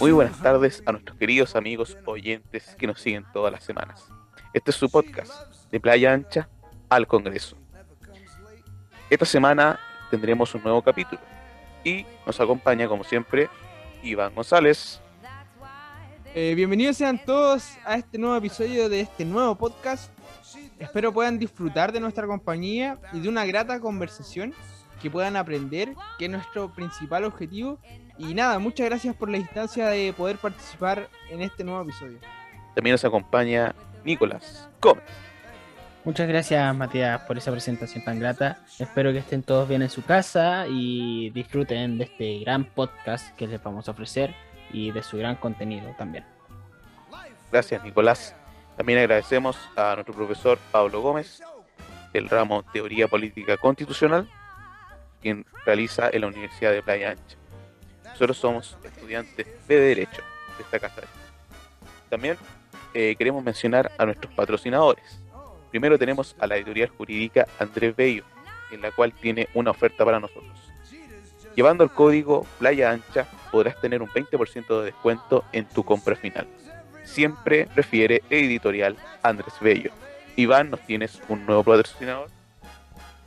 Muy buenas tardes a nuestros queridos amigos oyentes que nos siguen todas las semanas. Este es su podcast, de Playa Ancha al Congreso. Esta semana tendremos un nuevo capítulo y nos acompaña, como siempre, Iván González. Eh, bienvenidos sean todos a este nuevo episodio de este nuevo podcast. Espero puedan disfrutar de nuestra compañía y de una grata conversación que puedan aprender, que es nuestro principal objetivo. Y nada, muchas gracias por la instancia de poder participar en este nuevo episodio. También nos acompaña Nicolás Gómez. Muchas gracias Matías por esa presentación tan grata. Espero que estén todos bien en su casa y disfruten de este gran podcast que les vamos a ofrecer y de su gran contenido también. Gracias Nicolás. También agradecemos a nuestro profesor Pablo Gómez del ramo Teoría Política Constitucional, quien realiza en la Universidad de Playa Ancha. Nosotros somos estudiantes de Derecho de esta casa. También eh, queremos mencionar a nuestros patrocinadores. Primero tenemos a la editorial jurídica Andrés Bello, en la cual tiene una oferta para nosotros. Llevando el código Playa Ancha podrás tener un 20% de descuento en tu compra final. Siempre prefiere editorial Andrés Bello. Iván, ¿nos tienes un nuevo patrocinador?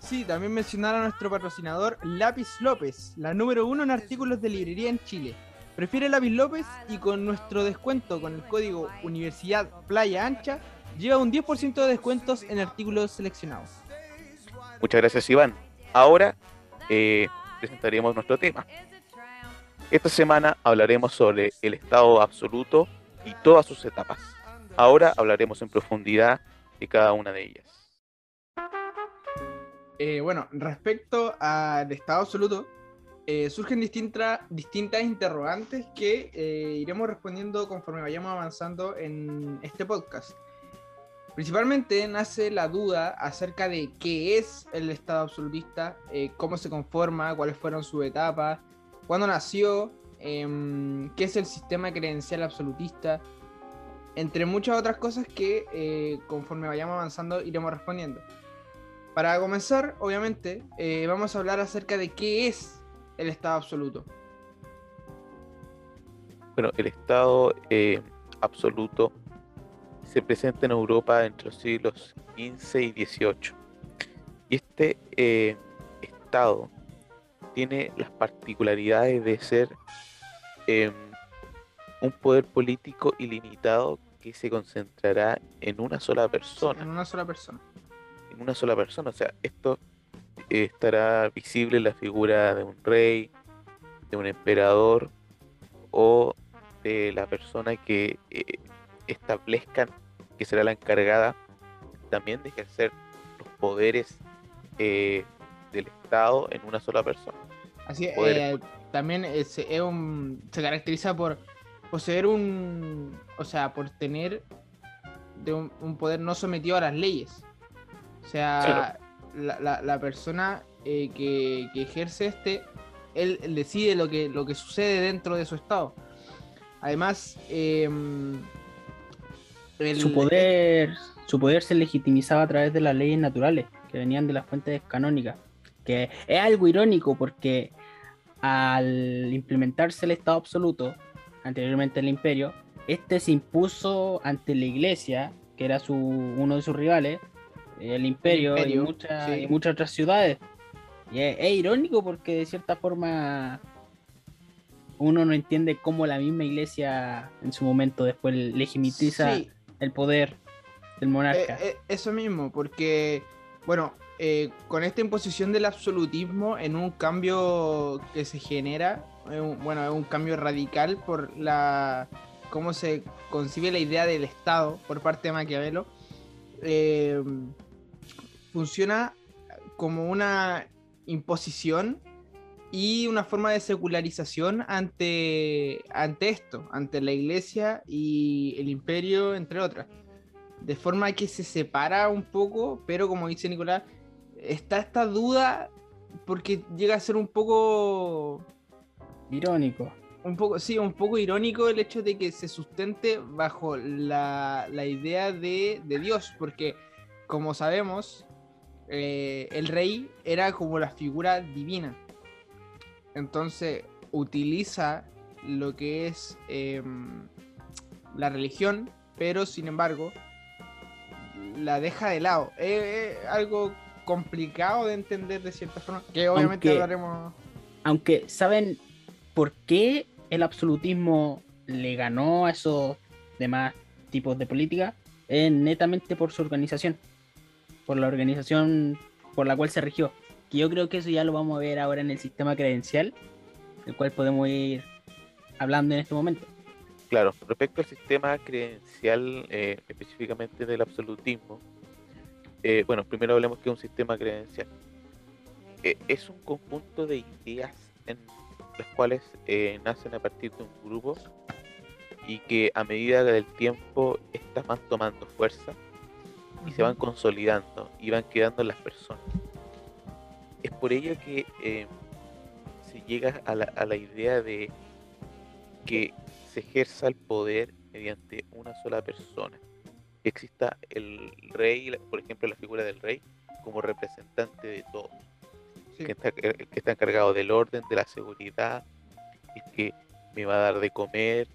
Sí, también mencionar a nuestro patrocinador Lápiz López, la número uno en artículos de librería en Chile. Prefiere Lápiz López y con nuestro descuento con el código Universidad Playa Ancha lleva un 10% de descuentos en artículos seleccionados. Muchas gracias Iván. Ahora eh, presentaremos nuestro tema. Esta semana hablaremos sobre el estado absoluto y todas sus etapas. Ahora hablaremos en profundidad de cada una de ellas. Eh, bueno, respecto al estado absoluto, eh, surgen distintas interrogantes que eh, iremos respondiendo conforme vayamos avanzando en este podcast. Principalmente nace la duda acerca de qué es el Estado absolutista, cómo se conforma, cuáles fueron sus etapas, cuándo nació, em, qué es el sistema credencial absolutista, entre muchas otras cosas que conforme vayamos avanzando iremos respondiendo. Para comenzar, obviamente, eh, vamos a hablar acerca de qué es el Estado absoluto. Bueno, el Estado eh, absoluto se presenta en Europa entre los siglos XV y XVIII. Y este eh, Estado tiene las particularidades de ser em, un poder político ilimitado que se concentrará en una sola persona. En una sola persona en una sola persona. O sea, esto eh, estará visible en la figura de un rey, de un emperador o de la persona que eh, establezcan que será la encargada también de ejercer los poderes eh, del Estado en una sola persona. Así es, también es, un, se caracteriza por poseer un, o sea, por tener de un poder no sometido a las leyes. O sea, la, persona eh, que, ejerce este, él, decide lo que, lo que sucede dentro de su estado. Además, em, su poder su poder se legitimizaba a través de las leyes naturales que venían de las fuentes canónicas. Que es algo irónico porque al implementarse el Estado absoluto, anteriormente el imperio, este se impuso ante la iglesia, que era su, uno de sus rivales, el imperio, y, muchas otras ciudades. Y es, irónico porque de cierta forma uno no entiende cómo la misma iglesia en su momento después legitimiza el poder del monarca. Eh, eh, eso mismo, porque, bueno, eh, con esta imposición del absolutismo en un cambio que se genera, bueno, es un cambio radical por la cómo se concibe la idea del Estado por parte de Maquiavelo. Eh, funciona como una imposición y una forma de secularización ante, ante esto, ante la iglesia y el imperio, entre otras. De forma que se separa un poco, pero como dice Nicolás, está esta duda porque llega a ser un poco... Irónico. Un poco, sí, un poco irónico el hecho de que se sustente bajo la, la idea de, de Dios, porque como sabemos, eh, el rey era como la figura divina. Entonces utiliza lo que es em, la religión, pero sin embargo la deja de lado. Es, algo complicado de entender de cierta forma, que obviamente hablaremos... Aunque, ¿saben por qué el absolutismo le ganó a esos demás tipos de política? Es netamente por su organización, por la organización por la cual se rigió. Que yo creo que eso ya lo vamos a ver ahora en el sistema credencial, el cual podemos ir hablando en este momento. Claro, respecto al sistema credencial, eh, específicamente del absolutismo, eh, bueno, primero hablemos que es un sistema credencial. Eh, es un conjunto de ideas en las cuales nacen a partir de un grupo y que a medida del tiempo estas van tomando fuerza y se van consolidando y van quedando las personas. Es por ello que se llega a la, a la idea de que se ejerza el poder mediante una sola persona. Que exista el rey, por ejemplo, la figura del rey, como representante de todos. Que, está, eh, que, está, encargado del orden, de la seguridad, el que me va a dar de comer.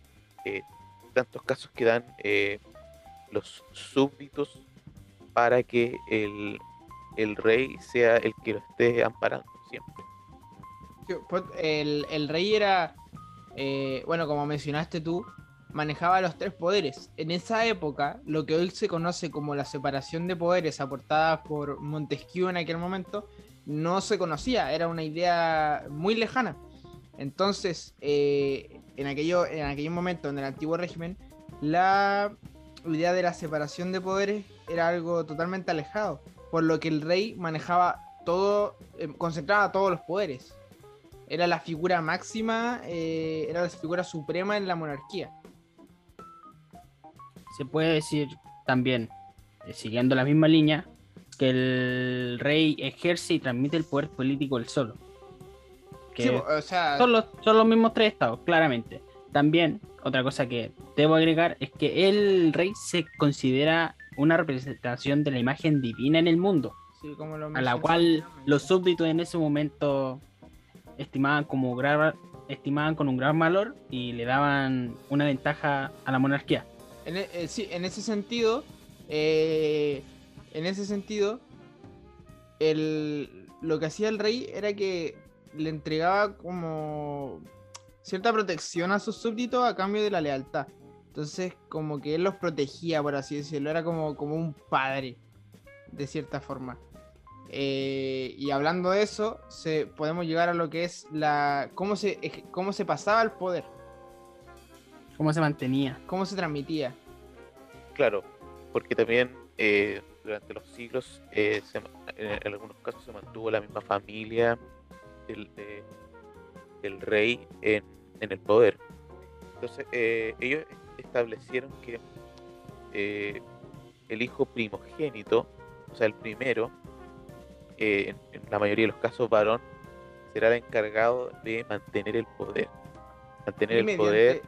Eh, tantos casos que dan eh, los súbditos para que el, el, rey sea el que lo esté amparando siempre. Pues, el, el rey era eh, bueno, como mencionaste tú, manejaba los tres poderes. En esa época, lo que hoy se conoce como la separación de poderes aportada por Montesquieu en aquel momento, no se conocía, era una idea muy lejana. Entonces, eh, en, aquello, en aquel momento, en el antiguo régimen, la idea de la separación de poderes era algo totalmente alejado, por lo que el rey manejaba todo, eh, concentraba todos los poderes era la figura máxima, eh, era la figura suprema en la monarquía. Se puede decir también, eh, siguiendo la misma línea, que el rey ejerce y transmite el poder político él solo. son, los, son los mismos tres estados, claramente. También, otra cosa que debo agregar es que el rey se considera una representación de la imagen divina en el mundo, a la cual los súbditos en ese momento estimaban como estimaban con un gran valor y le daban una ventaja a la monarquía. En, e, eh, sí, en ese sentido, eh, en ese sentido, el, lo que hacía el rey era que le entregaba como cierta protección a sus súbditos a cambio de la lealtad. Entonces, como que él los protegía, por así decirlo, era como, como un padre, de cierta forma. Eh, y hablando de eso, se, podemos llegar a lo que es la cómo se, cómo se pasaba el poder. Cómo se mantenía. Cómo se transmitía. Claro, porque también eh, durante los siglos, eh, en, algunos casos se mantuvo la misma familia del, rey en, en, el poder. Entonces, ellos establecieron que el hijo primogénito, o sea, el primero, en, la mayoría de los casos varón, será el encargado de mantener el poder, mantener el poder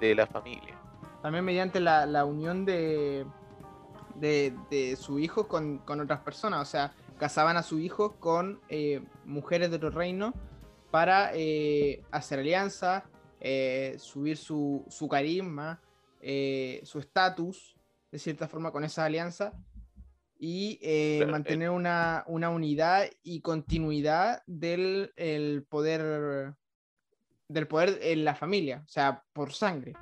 de la familia. También mediante la, unión de, de, su hijo con, otras personas, o sea, casaban a su hijo con eh, mujeres de otro reino para eh, hacer alianza, eh, subir su, su carisma, su estatus, de cierta forma, con esa alianza y eh, mantener una, unidad y continuidad del poder del poder en la familia, o sea, por sangre.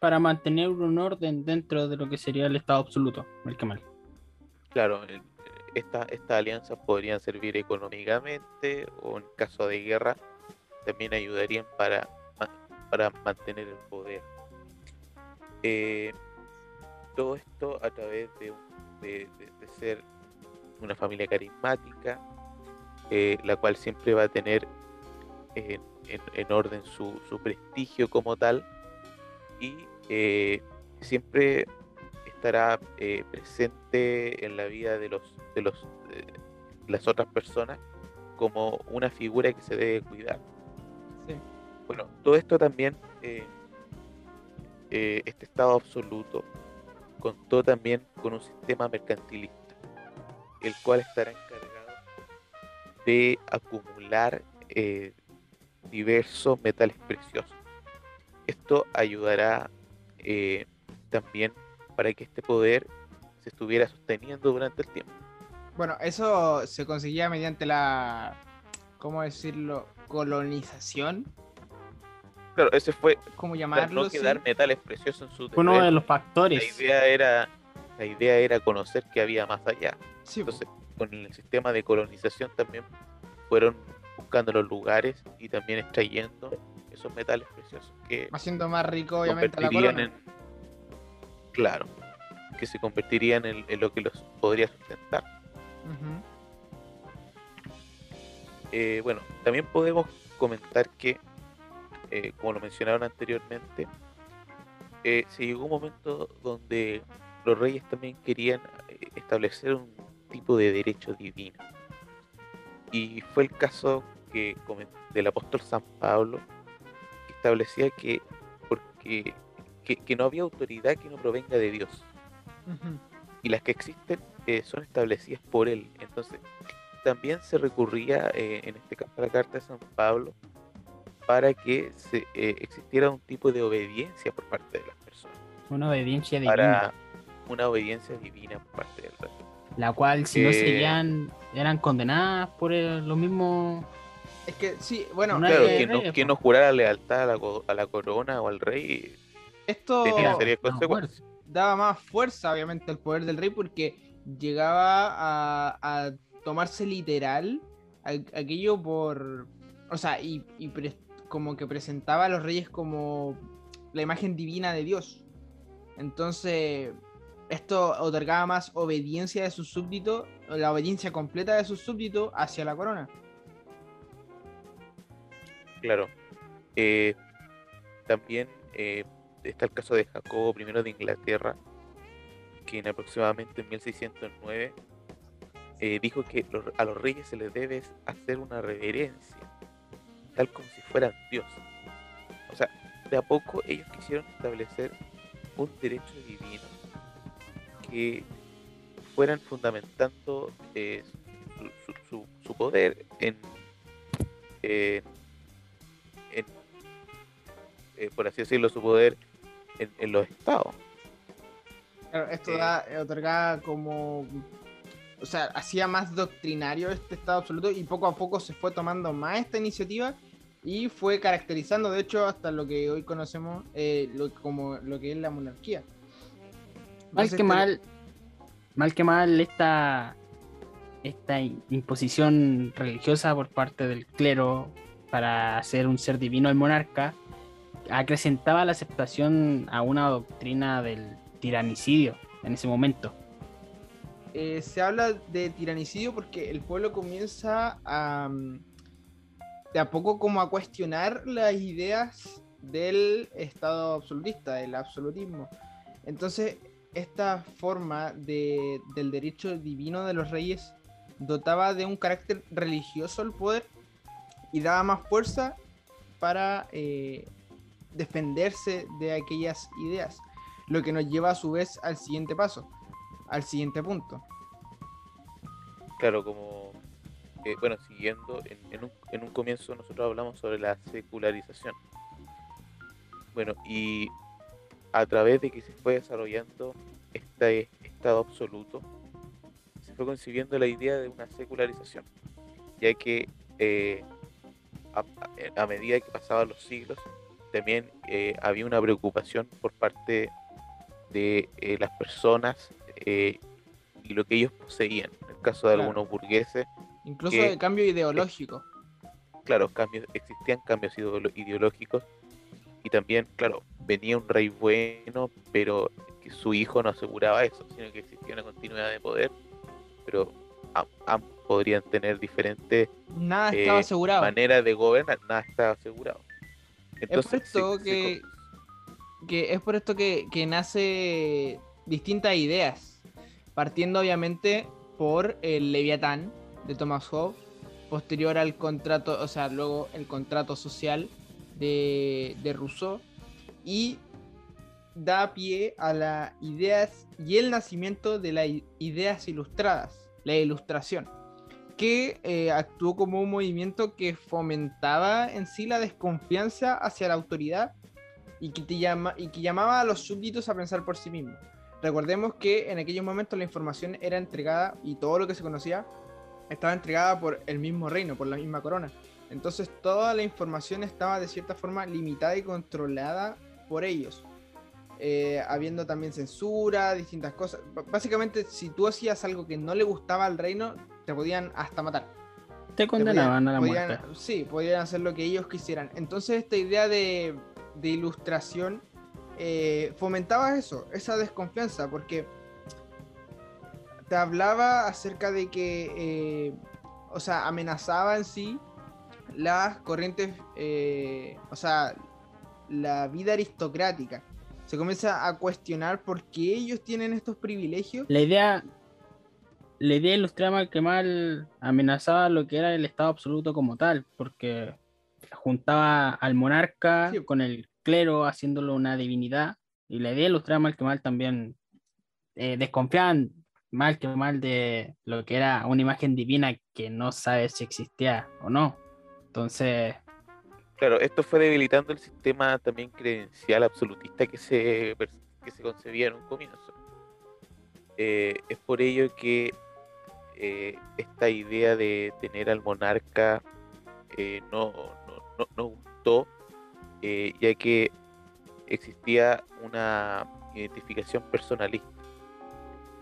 Para mantener un orden dentro de lo que sería el Estado absoluto, el mal Claro, estas esta alianzas podrían servir económicamente o en caso de guerra también ayudarían para, para mantener el poder. Eh, todo esto a través de un de, ser una familia carismática, eh, la cual siempre va a tener en, orden su, prestigio como tal y eh, siempre estará eh, presente en la vida de los de los las otras personas como una figura que se debe cuidar. Bueno, todo esto también, este estado absoluto, contó también con un sistema mercantilista, el cual estará encargado de acumular eh, diversos metales preciosos, esto ayudará eh, también para que este poder se estuviera sosteniendo durante el tiempo. Bueno, eso se conseguía mediante la, ¿cómo decirlo? Colonización. Claro, ese fue ¿Cómo llamarlo? no quedar metales preciosos en su Fue uno de terreno. los factores. La idea era la idea era conocer que había más allá. Sí. Entonces, con el sistema de colonización también fueron buscando los lugares y también extrayendo esos metales preciosos que haciendo más rico, obviamente, la en claro que se convertirían en, lo que los podría sustentar. Eh, bueno también podemos comentar que eh, como lo mencionaron anteriormente eh, se llegó un momento donde los reyes también querían establecer un tipo de derecho divino y fue el caso que del apóstol San Pablo que establecía que porque que, que no había autoridad que no provenga de Dios y las que existen eh, son establecidas por él. Entonces, también se recurría, eh, en este caso, a la carta de San Pablo, para que se, eh, existiera un tipo de obediencia por parte de las personas, Una obediencia divina. para una obediencia divina por parte del rey. La cual, si no Eh, seguían, eran condenadas por el- lo mismo. Es que sí, bueno, Claro, que no, reyes, que no jurara lealtad a la, a la corona o al rey esto no, daba más fuerza, obviamente, al poder del rey porque llegaba a, a tomarse literal a- aquello por. O sea, y, y pre- como que presentaba a los reyes como la imagen divina de Dios. Entonces, esto otorgaba más obediencia de sus súbditos, la obediencia completa de sus súbditos hacia la corona. Claro. Eh, también eh, está el caso de Jacobo I de Inglaterra, que en aproximadamente en 1609 eh, dijo que a los reyes se les debe hacer una reverencia, tal como si fueran dioses. O sea, de a poco ellos quisieron establecer un derecho divino que fueran fundamentando eh, su, poder en, eh, por así decirlo, su poder en, en los estados. Claro, esto Eh. da, eh, otorgaba como. O sea, hacía más doctrinario este Estado absoluto y poco a poco se fue tomando más esta iniciativa y fue caracterizando, de hecho, hasta lo que hoy conocemos eh, lo- como lo que es la monarquía. Mal Entonces, que mal, mal que mal, esta, esta imposición religiosa por parte del clero para hacer un ser divino al monarca acrecentaba la aceptación a una doctrina del tiranicidio en ese momento. eh, se habla de tiranicidio porque el pueblo comienza a mm, de a poco como a cuestionar las ideas del Estado absolutista, del absolutismo. Entonces, esta forma de- del derecho divino de los reyes dotaba de un carácter religioso al poder y daba más fuerza para eh, defenderse de aquellas ideas. Lo que nos lleva a su vez al siguiente paso, al siguiente punto. Claro, como, eh, bueno, siguiendo, en, en un, en un comienzo nosotros hablamos sobre la secularización. Bueno, y a través de que se fue desarrollando este estado absoluto, se fue concibiendo la idea de una secularización, ya que eh, a, a- medida que pasaban los siglos, también eh, había una preocupación por parte de eh, las personas eh, y lo que ellos poseían. En el caso de Claro. algunos burgueses, Incluso que- de cambio ideológico. claro, cambios, existían cambios ideológicos y también, claro, venía un rey bueno, pero que su hijo no aseguraba eso, sino que existía una continuidad de poder, pero am- ambos podrían tener diferentes maneras de gobernar, nada estaba asegurado. Entonces, por esto se- que- que es por esto que, que nace distintas ideas, partiendo obviamente por el Leviatán de Thomas Hobbes, posterior al contrato, o sea, luego el contrato social de, de Rousseau, y da pie a las ideas y el nacimiento de las ideas ilustradas, la ilustración, que eh, actuó como un movimiento que fomentaba en sí la desconfianza hacia la autoridad y que, te llama, y que llamaba a los súbditos a pensar por sí mismos. Recordemos que en aquellos momentos la información era entregada y todo lo que se conocía estaba entregada por el mismo reino, por la misma corona. Entonces toda la información estaba de cierta forma limitada y controlada por ellos. Eh, habiendo también censura, distintas cosas. básicamente, si tú hacías algo que no le gustaba al reino, te podían hasta matar. Te condenaban a la muerte. Sí, podían hacer lo que ellos quisieran. Entonces esta idea de, ilustración eh, fomentaba eso, esa desconfianza, porque te hablaba acerca de que, eh, o sea, amenazaba en sí las corrientes, eh, o sea, la vida aristocrática. Se comienza a cuestionar por qué ellos tienen estos privilegios. La idea, la idea ilustraba que mal amenazaba lo que era el Estado absoluto como tal, porque juntaba al monarca con el clero haciéndolo una divinidad, y la idea ilustraba mal que mal también eh, desconfiaban mal que mal de lo que era una imagen divina que no sabe si existía o no. Entonces. Claro, esto fue debilitando el sistema también credencial absolutista que se, que se concebía en un comienzo. Eh, es por ello que eh, esta idea de tener al monarca eh, no, no, no, gustó, ya que existía una identificación personalista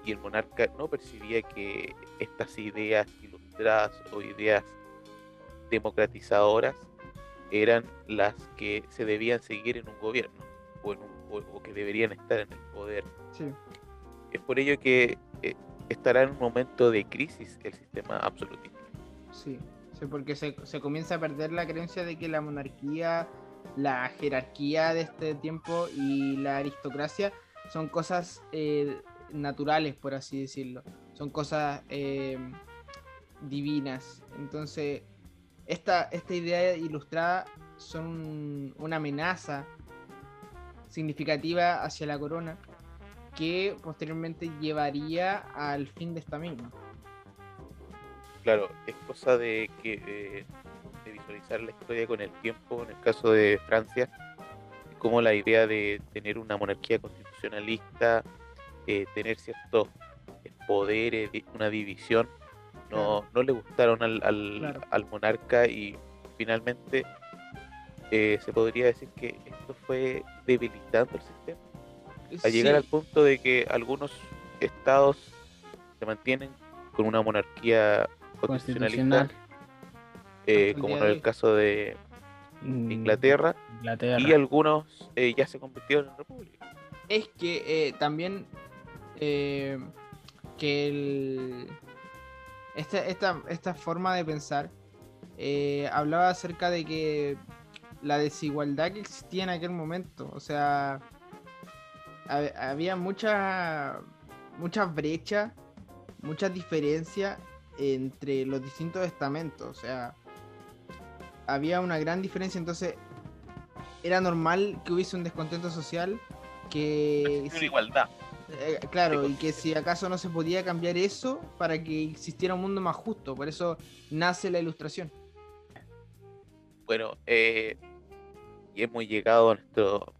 y el monarca no percibía que estas ideas ilustradas o ideas democratizadoras eran las que se debían seguir en un gobierno o, en un, que deberían estar en el poder. Es por ello que eh, estará en un momento de crisis el sistema absolutista. Sí, sí porque se, se, comienza a perder la creencia de que la monarquía, la jerarquía de este tiempo y la aristocracia son cosas eh, naturales, por así decirlo. Son cosas eh, divinas. Entonces esta, esta idea ilustrada son una amenaza significativa hacia la corona que posteriormente llevaría al fin de esta misma. Claro, es cosa de que de visualizar la historia con el tiempo, en el caso de Francia, como la idea de tener una monarquía constitucionalista, eh, tener ciertos poderes, una división no, no le gustaron al, al, monarca y finalmente eh, se podría decir que esto fue debilitando el sistema. A llegar al punto de que algunos estados se mantienen con una monarquía constitucionalista, eh, como en el caso de mm, Inglaterra, y algunos eh, ya se convirtieron en república. Es que también que el esta, esta, esta forma de pensar eh, hablaba acerca de que la desigualdad que existía en aquel momento, o sea, había mucha, muchas brechas, muchas diferencias entre los distintos estamentos, o sea, había una gran diferencia, entonces era normal que hubiese un descontento social que... Una igualdad. Eh, claro, y que si acaso no se podía cambiar eso para que existiera un mundo más justo. Por eso nace la ilustración. Bueno, eh, y hemos llegado a nuestro,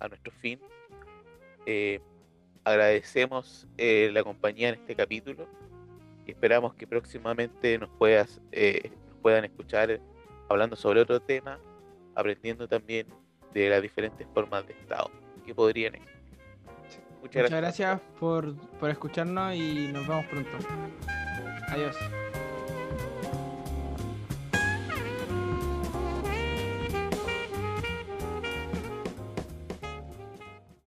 a nuestro fin. Eh, agradecemos la compañía en este capítulo y esperamos que próximamente nos, puedas, nos puedan escuchar hablando sobre otro tema, aprendiendo también de las diferentes formas de Estado que podrían existir. Muchas, gracias, por, por escucharnos y nos vemos pronto. Adiós.